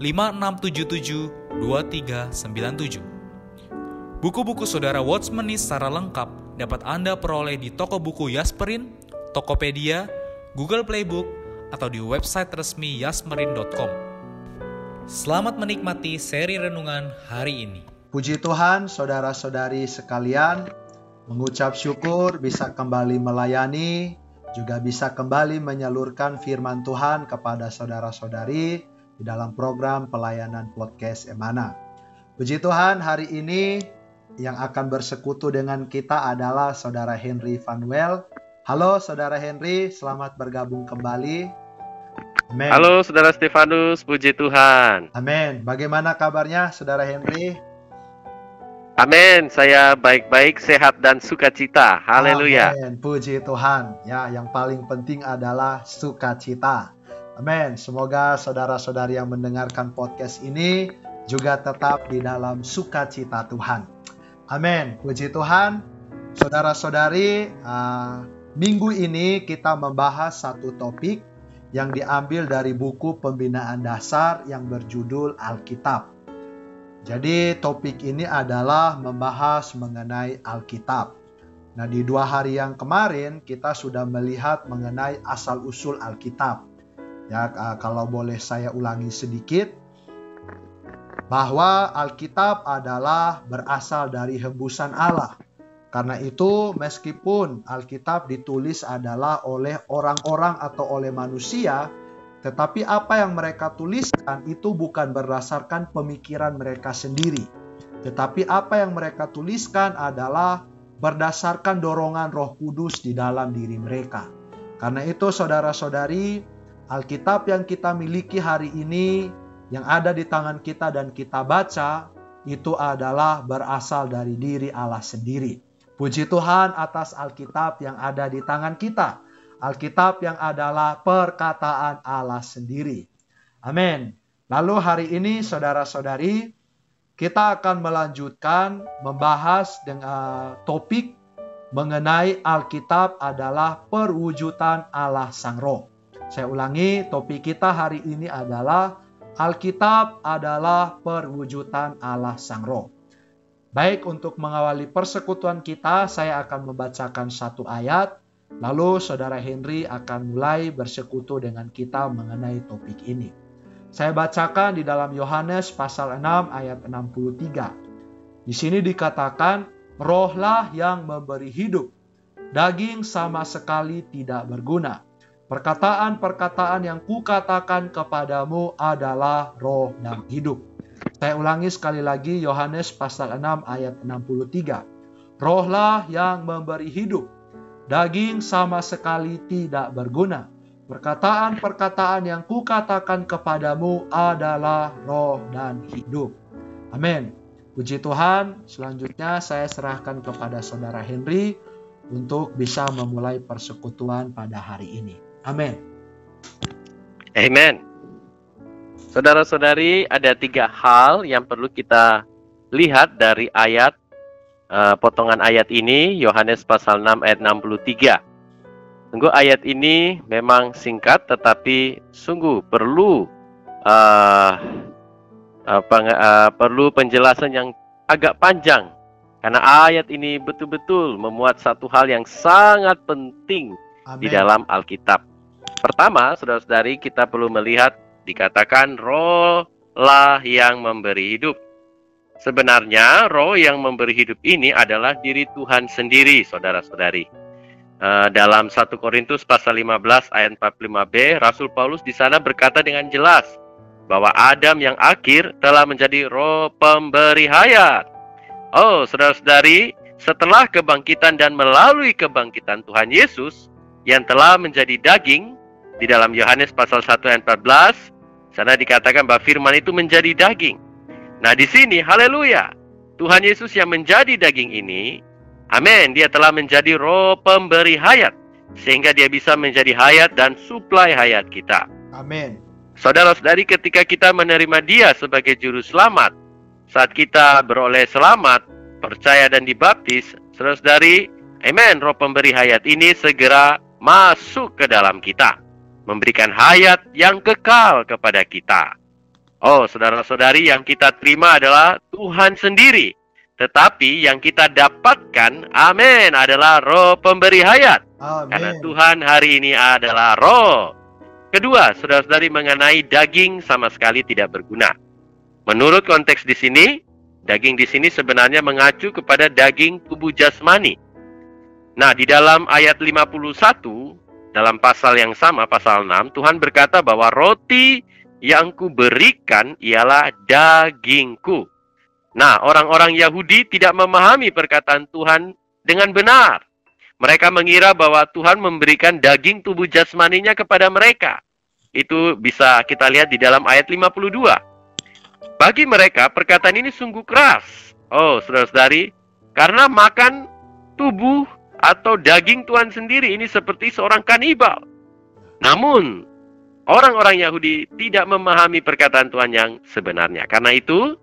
5677 2397. Buku-buku saudara Watchmeni secara lengkap dapat Anda peroleh di toko buku Yasmerin, Tokopedia, Google Playbook, atau di website resmi yasmerin.com. Selamat menikmati seri renungan hari ini. Puji Tuhan, saudara-saudari sekalian, mengucap syukur bisa kembali melayani, juga bisa kembali menyalurkan firman Tuhan kepada saudara-saudari di dalam program pelayanan podcast Emana. Puji Tuhan, hari ini yang akan bersekutu dengan kita adalah Saudara Henry Vanuel. Halo Saudara Henry, selamat bergabung kembali. Amen. Halo Saudara Stefanus, puji Tuhan. Amin. Bagaimana kabarnya Saudara Henry? Amin. Saya baik-baik, sehat dan sukacita. Haleluya. Amin. Puji Tuhan. Ya, yang paling penting adalah sukacita. Amin. Semoga saudara-saudari yang mendengarkan podcast ini juga tetap di dalam sukacita Tuhan. Amin. Puji Tuhan. Saudara-saudari, uh, minggu ini kita membahas satu topik yang diambil dari buku pembinaan dasar yang berjudul Alkitab. Jadi topik ini adalah membahas mengenai Alkitab. Nah, di dua hari yang kemarin kita sudah melihat mengenai asal-usul Alkitab. Ya, kalau boleh saya ulangi sedikit bahwa Alkitab adalah berasal dari hembusan Allah. Karena itu, meskipun Alkitab ditulis adalah oleh orang-orang atau oleh manusia, tetapi apa yang mereka tuliskan itu bukan berdasarkan pemikiran mereka sendiri, tetapi apa yang mereka tuliskan adalah berdasarkan dorongan Roh Kudus di dalam diri mereka. Karena itu, saudara-saudari, Alkitab yang kita miliki hari ini, yang ada di tangan kita dan kita baca, itu adalah berasal dari diri Allah sendiri. Puji Tuhan atas Alkitab yang ada di tangan kita. Alkitab yang adalah perkataan Allah sendiri. Amin. Lalu hari ini saudara-saudari, kita akan melanjutkan membahas dengan topik mengenai Alkitab adalah perwujudan Allah Sang Roh. Saya ulangi, topik kita hari ini adalah Alkitab adalah perwujudan Allah Sang Roh. Baik, untuk mengawali persekutuan kita, saya akan membacakan satu ayat, lalu Saudara Henry akan mulai bersekutu dengan kita mengenai topik ini. Saya bacakan di dalam Yohanes pasal 6 ayat 63. Di sini dikatakan, rohlah yang memberi hidup, daging sama sekali tidak berguna Perkataan-perkataan yang kukatakan kepadamu adalah roh dan hidup. Saya ulangi sekali lagi Yohanes pasal 6 ayat 63. Rohlah yang memberi hidup. Daging sama sekali tidak berguna. Perkataan-perkataan yang kukatakan kepadamu adalah roh dan hidup. Amin. Puji Tuhan, selanjutnya saya serahkan kepada saudara Henry untuk bisa memulai persekutuan pada hari ini. Amin. Amen. Saudara-saudari, ada tiga hal yang perlu kita lihat dari ayat uh, potongan ayat ini Yohanes pasal 6 ayat 63. Sungguh ayat ini memang singkat tetapi sungguh perlu uh, uh, peng, uh, perlu penjelasan yang agak panjang karena ayat ini betul-betul memuat satu hal yang sangat penting Amen. di dalam Alkitab. Pertama, saudara-saudari, kita perlu melihat dikatakan roh lah yang memberi hidup. Sebenarnya roh yang memberi hidup ini adalah diri Tuhan sendiri, saudara-saudari. Uh, dalam 1 Korintus pasal 15 ayat 45b, Rasul Paulus di sana berkata dengan jelas bahwa Adam yang akhir telah menjadi roh pemberi hayat. Oh, saudara-saudari, setelah kebangkitan dan melalui kebangkitan Tuhan Yesus yang telah menjadi daging, di dalam Yohanes pasal 1 ayat 14, sana dikatakan bahwa firman itu menjadi daging. Nah di sini, haleluya, Tuhan Yesus yang menjadi daging ini, amin, dia telah menjadi roh pemberi hayat. Sehingga dia bisa menjadi hayat dan suplai hayat kita. Amin. Saudara-saudari ketika kita menerima dia sebagai juru selamat, saat kita beroleh selamat, percaya dan dibaptis, saudara-saudari, amin, roh pemberi hayat ini segera masuk ke dalam kita. Memberikan hayat yang kekal kepada kita. Oh, saudara-saudari, yang kita terima adalah Tuhan sendiri. Tetapi yang kita dapatkan, amin, adalah roh pemberi hayat. Amen. Karena Tuhan hari ini adalah roh. Kedua, saudara-saudari mengenai daging sama sekali tidak berguna. Menurut konteks di sini, daging di sini sebenarnya mengacu kepada daging tubuh jasmani. Nah, di dalam ayat 51, dalam pasal yang sama, pasal 6, Tuhan berkata bahwa roti yang kuberikan ialah dagingku. Nah, orang-orang Yahudi tidak memahami perkataan Tuhan dengan benar. Mereka mengira bahwa Tuhan memberikan daging tubuh jasmaninya kepada mereka. Itu bisa kita lihat di dalam ayat 52. Bagi mereka, perkataan ini sungguh keras. Oh, saudara-saudari, karena makan tubuh atau daging Tuhan sendiri ini seperti seorang kanibal. Namun, Orang-orang Yahudi tidak memahami perkataan Tuhan yang sebenarnya. Karena itu,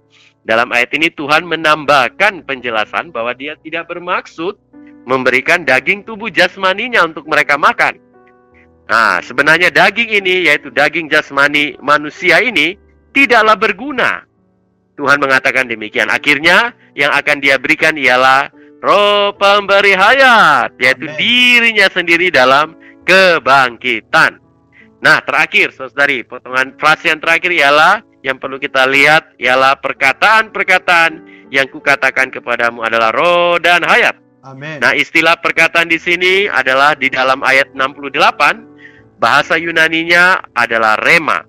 dalam ayat ini Tuhan menambahkan penjelasan bahwa dia tidak bermaksud memberikan daging tubuh jasmaninya untuk mereka makan. Nah, sebenarnya daging ini, yaitu daging jasmani manusia ini, tidaklah berguna. Tuhan mengatakan demikian. Akhirnya, yang akan dia berikan ialah roh pemberi hayat, yaitu Amen. dirinya sendiri dalam kebangkitan. Nah, terakhir, saudari, potongan frase yang terakhir ialah yang perlu kita lihat ialah perkataan-perkataan yang kukatakan kepadamu adalah roh dan hayat. Amin. Nah, istilah perkataan di sini adalah di dalam ayat 68, bahasa Yunaninya adalah rema.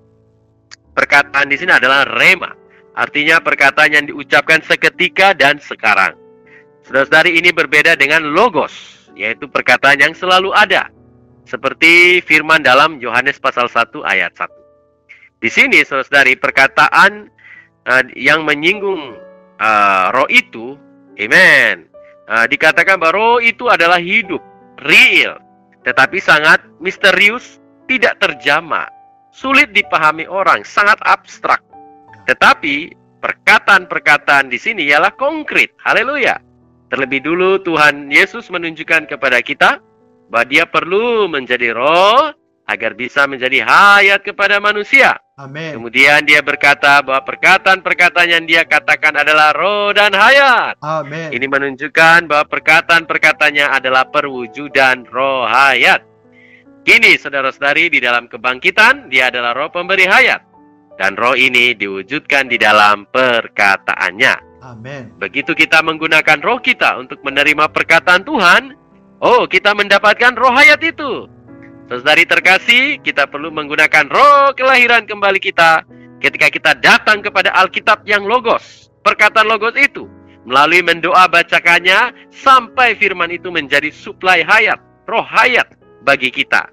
Perkataan di sini adalah rema. Artinya perkataan yang diucapkan seketika dan sekarang. Saudara-saudari ini berbeda dengan logos, yaitu perkataan yang selalu ada seperti firman dalam Yohanes pasal 1 ayat 1. Di sini saudari perkataan uh, yang menyinggung uh, roh itu, amen. Uh, dikatakan bahwa roh itu adalah hidup, real, tetapi sangat misterius, tidak terjama, sulit dipahami orang, sangat abstrak. Tetapi perkataan-perkataan di sini ialah konkret. Haleluya. Terlebih dulu Tuhan Yesus menunjukkan kepada kita bahwa dia perlu menjadi roh agar bisa menjadi hayat kepada manusia. Amin. Kemudian dia berkata bahwa perkataan-perkataan yang dia katakan adalah roh dan hayat. Amin. Ini menunjukkan bahwa perkataan-perkataannya adalah perwujudan roh hayat. Kini saudara-saudari di dalam kebangkitan dia adalah roh pemberi hayat. Dan roh ini diwujudkan di dalam perkataannya. Amin. Begitu kita menggunakan roh kita untuk menerima perkataan Tuhan, Oh, kita mendapatkan roh hayat itu. Saudari terkasih, kita perlu menggunakan roh kelahiran kembali kita ketika kita datang kepada Alkitab yang logos. Perkataan logos itu melalui mendoa bacakannya sampai firman itu menjadi suplai hayat, roh hayat bagi kita.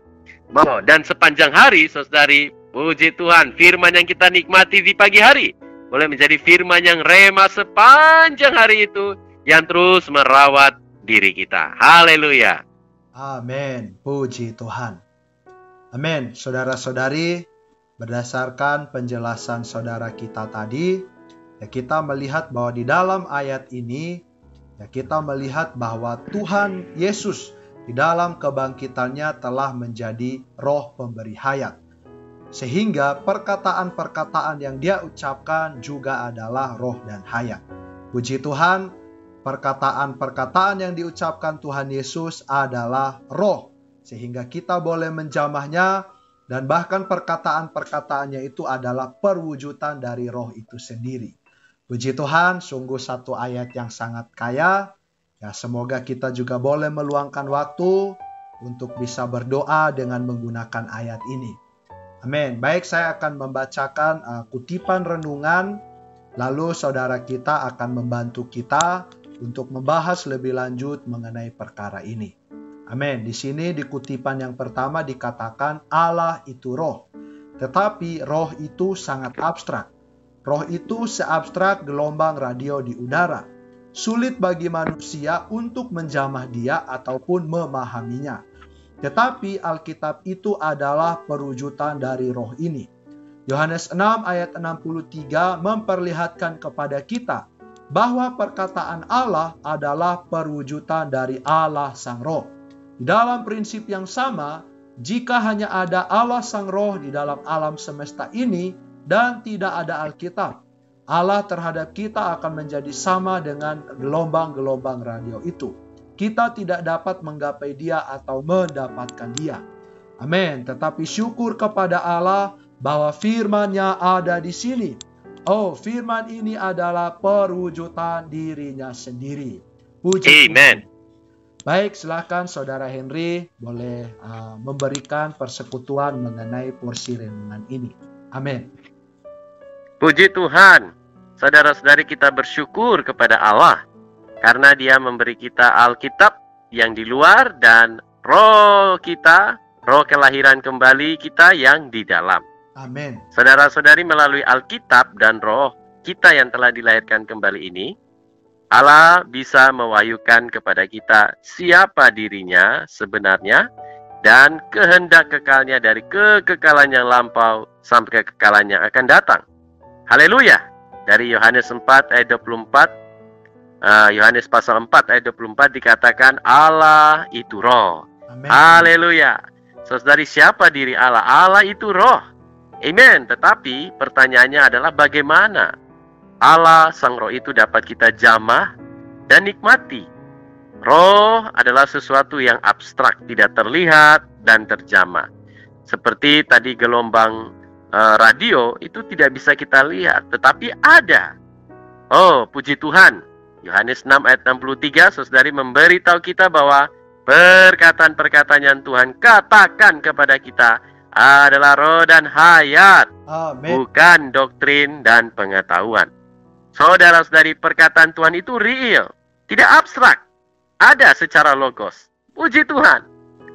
Dan sepanjang hari, saudari, puji Tuhan, firman yang kita nikmati di pagi hari boleh menjadi firman yang rema sepanjang hari itu yang terus merawat diri kita. Haleluya. Amin. Puji Tuhan. Amin. Saudara-saudari, berdasarkan penjelasan saudara kita tadi, ya kita melihat bahwa di dalam ayat ini ya kita melihat bahwa Tuhan Yesus di dalam kebangkitannya telah menjadi roh pemberi hayat. Sehingga perkataan-perkataan yang dia ucapkan juga adalah roh dan hayat. Puji Tuhan, perkataan-perkataan yang diucapkan Tuhan Yesus adalah roh. Sehingga kita boleh menjamahnya dan bahkan perkataan-perkataannya itu adalah perwujudan dari roh itu sendiri. Puji Tuhan, sungguh satu ayat yang sangat kaya. Ya, semoga kita juga boleh meluangkan waktu untuk bisa berdoa dengan menggunakan ayat ini. Amin. Baik, saya akan membacakan uh, kutipan renungan, lalu saudara kita akan membantu kita untuk membahas lebih lanjut mengenai perkara ini. Amin. Di sini di kutipan yang pertama dikatakan Allah itu roh. Tetapi roh itu sangat abstrak. Roh itu seabstrak gelombang radio di udara. Sulit bagi manusia untuk menjamah dia ataupun memahaminya. Tetapi Alkitab itu adalah perwujudan dari roh ini. Yohanes 6 ayat 63 memperlihatkan kepada kita bahwa perkataan Allah adalah perwujudan dari Allah Sang Roh. Di dalam prinsip yang sama, jika hanya ada Allah Sang Roh di dalam alam semesta ini dan tidak ada Alkitab, Allah terhadap kita akan menjadi sama dengan gelombang-gelombang radio itu. Kita tidak dapat menggapai Dia atau mendapatkan Dia. Amin. Tetapi syukur kepada Allah bahwa firman-Nya ada di sini. Oh, firman ini adalah perwujudan dirinya sendiri. Puji Amen. Baik, silakan Saudara Henry boleh uh, memberikan persekutuan mengenai porsi renungan ini. Amin. Puji Tuhan, saudara-saudari kita bersyukur kepada Allah karena Dia memberi kita Alkitab yang di luar dan roh kita, roh kelahiran kembali kita yang di dalam. Amin. Saudara-saudari melalui Alkitab dan roh kita yang telah dilahirkan kembali ini, Allah bisa mewahyukan kepada kita siapa dirinya sebenarnya dan kehendak kekalnya dari kekekalan yang lampau sampai kekekalan yang akan datang. Haleluya. Dari Yohanes 4 ayat 24 eh, Yohanes pasal 4 ayat 24 dikatakan Allah itu roh. Haleluya. Saudari siapa diri Allah? Allah itu roh. Amen. Tetapi pertanyaannya adalah bagaimana Allah Sang Roh itu dapat kita jamah dan nikmati. Roh adalah sesuatu yang abstrak, tidak terlihat dan terjamah. Seperti tadi gelombang uh, radio itu tidak bisa kita lihat, tetapi ada. Oh, puji Tuhan. Yohanes 6 ayat 63, Saudari memberitahu kita bahwa perkataan-perkataan yang Tuhan katakan kepada kita adalah roh dan hayat, Amen. bukan doktrin dan pengetahuan. Saudara-saudari perkataan Tuhan itu real, tidak abstrak. Ada secara logos. Puji Tuhan.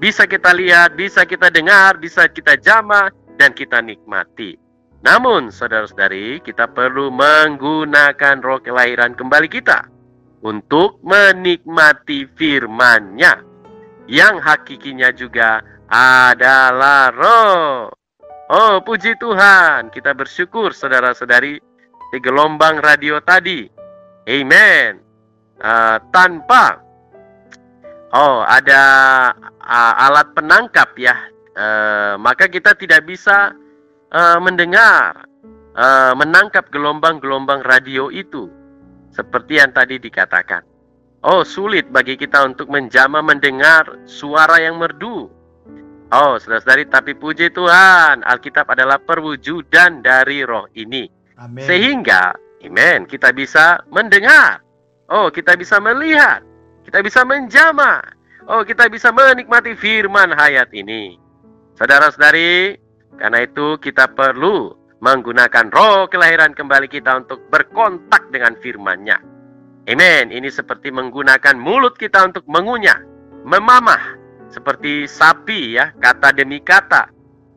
Bisa kita lihat, bisa kita dengar, bisa kita jama, dan kita nikmati. Namun, saudara-saudari, kita perlu menggunakan roh kelahiran kembali kita untuk menikmati firman-Nya yang hakikinya juga adalah roh. Oh, puji Tuhan. Kita bersyukur saudara-saudari di gelombang radio tadi. Amen. Uh, tanpa oh ada uh, alat penangkap ya, uh, maka kita tidak bisa uh, mendengar, uh, menangkap gelombang-gelombang radio itu, seperti yang tadi dikatakan. Oh, sulit bagi kita untuk menjama mendengar suara yang merdu. Oh, saudara-saudari, tapi puji Tuhan, Alkitab adalah perwujudan dari roh ini. Amen. Sehingga, amen, kita bisa mendengar. Oh, kita bisa melihat. Kita bisa menjama. Oh, kita bisa menikmati firman hayat ini. Saudara-saudari, karena itu kita perlu menggunakan roh kelahiran kembali kita untuk berkontak dengan firman-Nya. Amen. Ini seperti menggunakan mulut kita untuk mengunyah, memamah, seperti sapi ya, kata demi kata.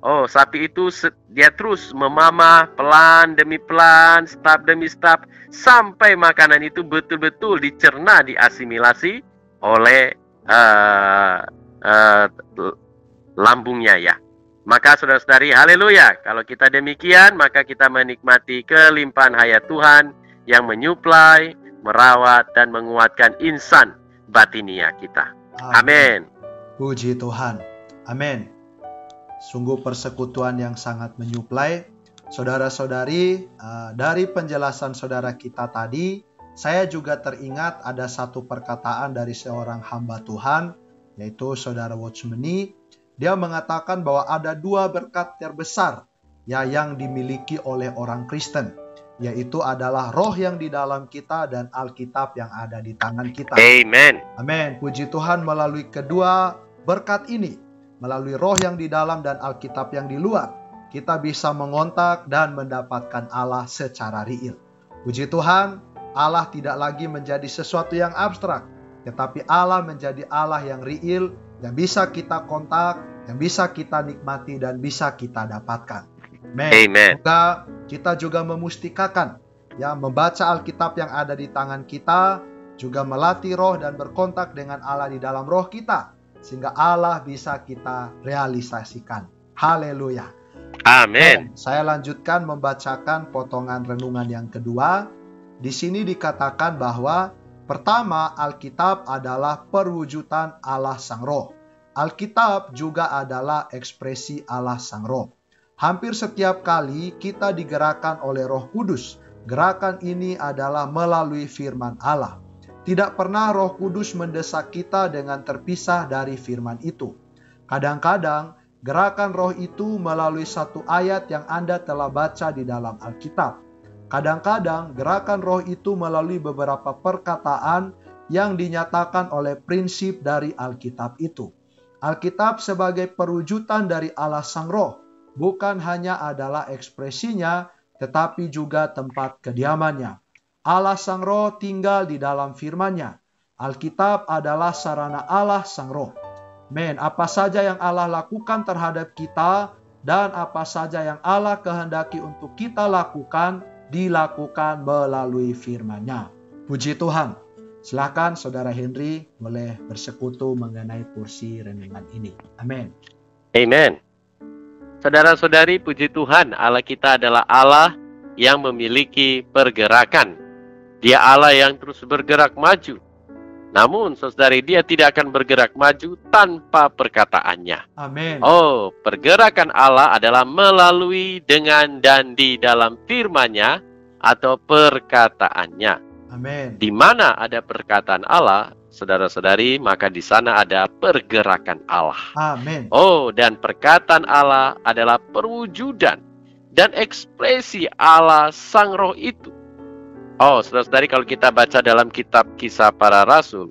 Oh, sapi itu dia terus memamah pelan demi pelan, step demi step sampai makanan itu betul-betul dicerna, diasimilasi oleh uh, uh, lambungnya ya. Maka saudara-saudari, haleluya. Kalau kita demikian, maka kita menikmati kelimpahan hayat Tuhan yang menyuplai, merawat, dan menguatkan insan batinia kita. Amin. Puji Tuhan. Amin. Sungguh persekutuan yang sangat menyuplai. Saudara-saudari, eh, dari penjelasan saudara kita tadi, saya juga teringat ada satu perkataan dari seorang hamba Tuhan, yaitu saudara Watchmeni, dia mengatakan bahwa ada dua berkat terbesar ya yang dimiliki oleh orang Kristen yaitu adalah roh yang di dalam kita dan Alkitab yang ada di tangan kita. Amen. Amin. Puji Tuhan melalui kedua berkat ini, melalui roh yang di dalam dan Alkitab yang di luar, kita bisa mengontak dan mendapatkan Allah secara real. Puji Tuhan, Allah tidak lagi menjadi sesuatu yang abstrak, tetapi Allah menjadi Allah yang real, yang bisa kita kontak, yang bisa kita nikmati dan bisa kita dapatkan. Amen. Amen. Semoga kita juga memustikakan ya membaca Alkitab yang ada di tangan kita, juga melatih roh dan berkontak dengan Allah di dalam roh kita sehingga Allah bisa kita realisasikan. Haleluya. Amin. Saya lanjutkan membacakan potongan renungan yang kedua. Di sini dikatakan bahwa pertama Alkitab adalah perwujudan Allah Sang Roh. Alkitab juga adalah ekspresi Allah Sang Roh. Hampir setiap kali kita digerakkan oleh Roh Kudus, gerakan ini adalah melalui firman Allah. Tidak pernah Roh Kudus mendesak kita dengan terpisah dari firman itu. Kadang-kadang gerakan roh itu melalui satu ayat yang Anda telah baca di dalam Alkitab. Kadang-kadang gerakan roh itu melalui beberapa perkataan yang dinyatakan oleh prinsip dari Alkitab itu. Alkitab sebagai perwujudan dari Allah Sang Roh bukan hanya adalah ekspresinya, tetapi juga tempat kediamannya. Allah Sang Roh tinggal di dalam firman-Nya. Alkitab adalah sarana Allah Sang Roh. Men, apa saja yang Allah lakukan terhadap kita dan apa saja yang Allah kehendaki untuk kita lakukan, dilakukan melalui firman-Nya. Puji Tuhan. Silakan Saudara Henry boleh bersekutu mengenai kursi renungan ini. Amin. Amen. Saudara-saudari, puji Tuhan, Allah kita adalah Allah yang memiliki pergerakan. Dia Allah yang terus bergerak maju. Namun, saudari, dia tidak akan bergerak maju tanpa perkataannya. Amin. Oh, pergerakan Allah adalah melalui dengan dan di dalam firman-Nya atau perkataannya. Amin. Di mana ada perkataan Allah, saudara-saudari, maka di sana ada pergerakan Allah. Amin. Oh, dan perkataan Allah adalah perwujudan dan ekspresi Allah Sang Roh itu. Oh, saudara-saudari, kalau kita baca dalam kitab Kisah Para Rasul,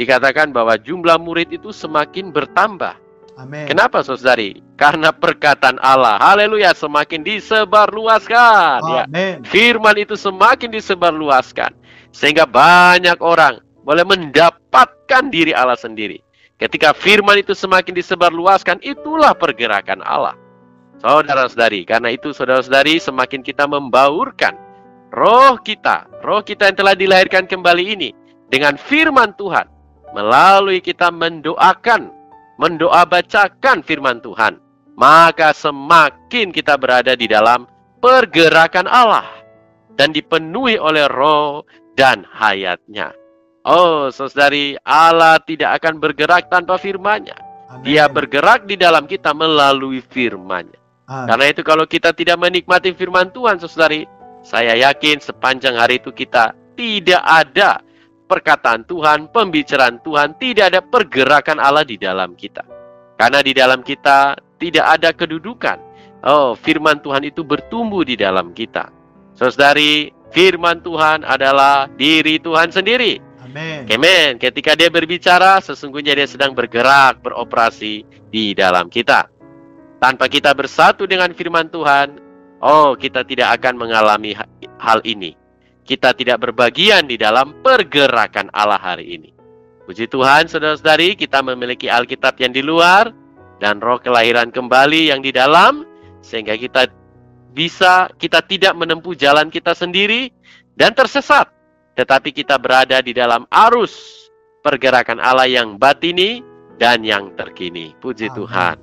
dikatakan bahwa jumlah murid itu semakin bertambah. Amin. Kenapa, saudari? Karena perkataan Allah, haleluya, semakin disebarluaskan. Ya. Firman itu semakin disebarluaskan, sehingga banyak orang boleh mendapatkan diri Allah sendiri. Ketika firman itu semakin disebarluaskan, itulah pergerakan Allah. Saudara-saudari, karena itu saudara-saudari semakin kita membaurkan roh kita, roh kita yang telah dilahirkan kembali ini dengan firman Tuhan. Melalui kita mendoakan, mendoa bacakan firman Tuhan. Maka semakin kita berada di dalam pergerakan Allah. Dan dipenuhi oleh roh dan hayatnya. Oh, saudari, Allah tidak akan bergerak tanpa firman-Nya. Dia bergerak di dalam kita melalui firman-Nya. Karena itu kalau kita tidak menikmati firman Tuhan, saudari, saya yakin sepanjang hari itu kita tidak ada perkataan Tuhan, pembicaraan Tuhan, tidak ada pergerakan Allah di dalam kita. Karena di dalam kita tidak ada kedudukan. Oh, firman Tuhan itu bertumbuh di dalam kita. Saudari, firman Tuhan adalah diri Tuhan sendiri. Amin. Amen. Ketika dia berbicara, sesungguhnya dia sedang bergerak, beroperasi di dalam kita. Tanpa kita bersatu dengan firman Tuhan, oh, kita tidak akan mengalami ha- hal ini. Kita tidak berbagian di dalam pergerakan Allah hari ini. Puji Tuhan, saudara-saudari, kita memiliki Alkitab yang di luar dan roh kelahiran kembali yang di dalam, sehingga kita bisa, kita tidak menempuh jalan kita sendiri dan tersesat tetapi kita berada di dalam arus pergerakan Allah yang batini dan yang terkini. Puji Amin. Tuhan.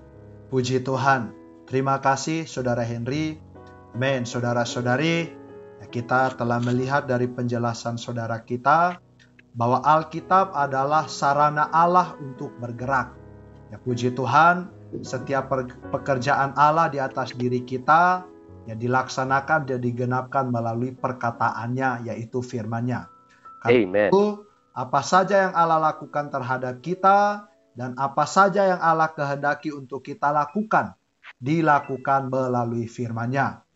Puji Tuhan. Terima kasih Saudara Henry. Amin. Saudara-saudari, kita telah melihat dari penjelasan saudara kita bahwa Alkitab adalah sarana Allah untuk bergerak. Ya puji Tuhan, setiap pekerjaan Allah di atas diri kita ya dilaksanakan dan digenapkan melalui perkataannya yaitu firman-Nya. Karena itu apa saja yang Allah lakukan terhadap kita dan apa saja yang Allah kehendaki untuk kita lakukan, dilakukan melalui firman-Nya.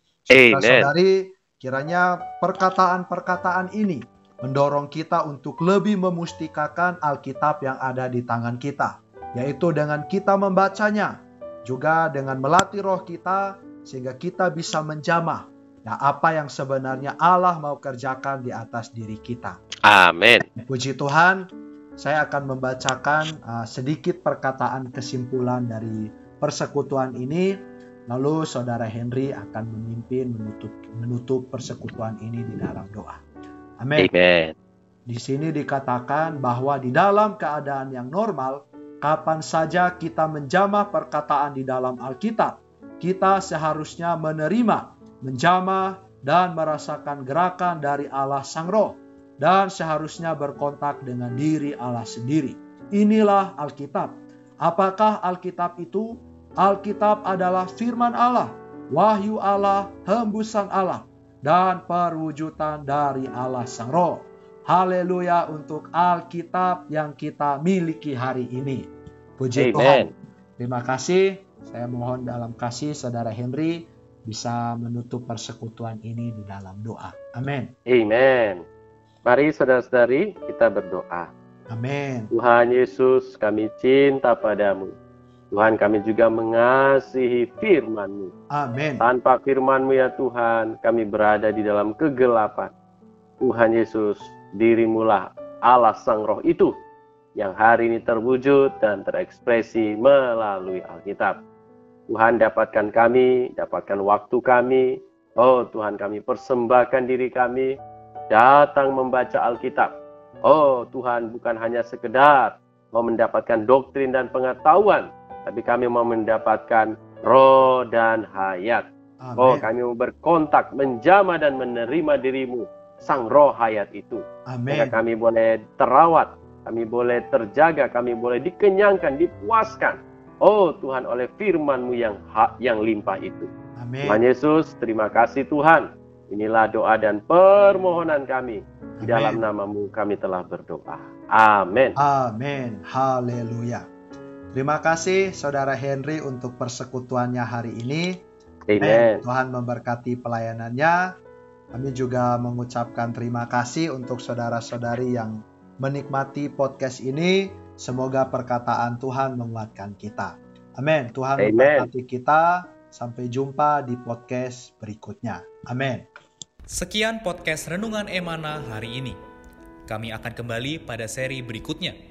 Saudari, kiranya perkataan-perkataan ini mendorong kita untuk lebih memustikakan Alkitab yang ada di tangan kita, yaitu dengan kita membacanya, juga dengan melatih roh kita sehingga kita bisa menjamah Nah, apa yang sebenarnya Allah mau kerjakan di atas diri kita. Amin. Puji Tuhan, saya akan membacakan uh, sedikit perkataan kesimpulan dari persekutuan ini. Lalu saudara Henry akan memimpin menutup menutup persekutuan ini di dalam doa. Amin. Di sini dikatakan bahwa di dalam keadaan yang normal, kapan saja kita menjamah perkataan di dalam Alkitab, kita seharusnya menerima, menjamah, dan merasakan gerakan dari Allah Sang Roh, dan seharusnya berkontak dengan diri Allah sendiri. Inilah Alkitab. Apakah Alkitab itu? Alkitab adalah firman Allah, wahyu Allah, hembusan Allah, dan perwujudan dari Allah Sang Roh. Haleluya untuk Alkitab yang kita miliki hari ini. Puji Amen. Tuhan. Terima kasih. Saya mohon dalam kasih saudara Henry bisa menutup persekutuan ini di dalam doa. Amin. Amen. Mari saudara-saudari kita berdoa. Amin. Tuhan Yesus kami cinta padamu. Tuhan kami juga mengasihi firman-Mu. Amin. Tanpa firman-Mu ya Tuhan, kami berada di dalam kegelapan. Tuhan Yesus, dirimulah Allah Sang Roh itu yang hari ini terwujud dan terekspresi melalui Alkitab. Tuhan dapatkan kami, dapatkan waktu kami. Oh Tuhan kami persembahkan diri kami datang membaca Alkitab. Oh Tuhan bukan hanya sekedar mau mendapatkan doktrin dan pengetahuan, tapi kami mau mendapatkan roh dan hayat. Amin. Oh kami mau berkontak, menjama dan menerima dirimu, sang roh hayat itu. Amin. Sehingga kami boleh terawat, kami boleh terjaga, kami boleh dikenyangkan, dipuaskan. Oh Tuhan oleh firman-Mu yang hak yang limpah itu. Amin. Tuhan Yesus, terima kasih Tuhan. Inilah doa dan permohonan kami. Di dalam namamu kami telah berdoa. Amin. Amin. Haleluya. Terima kasih saudara Henry untuk persekutuannya hari ini. Amen. Tuhan memberkati pelayanannya. Kami juga mengucapkan terima kasih untuk saudara-saudari yang menikmati podcast ini. Semoga perkataan Tuhan menguatkan kita. Amin. Tuhan Amen. memberkati kita. Sampai jumpa di podcast berikutnya. Amin. Sekian podcast Renungan Emana hari ini. Kami akan kembali pada seri berikutnya.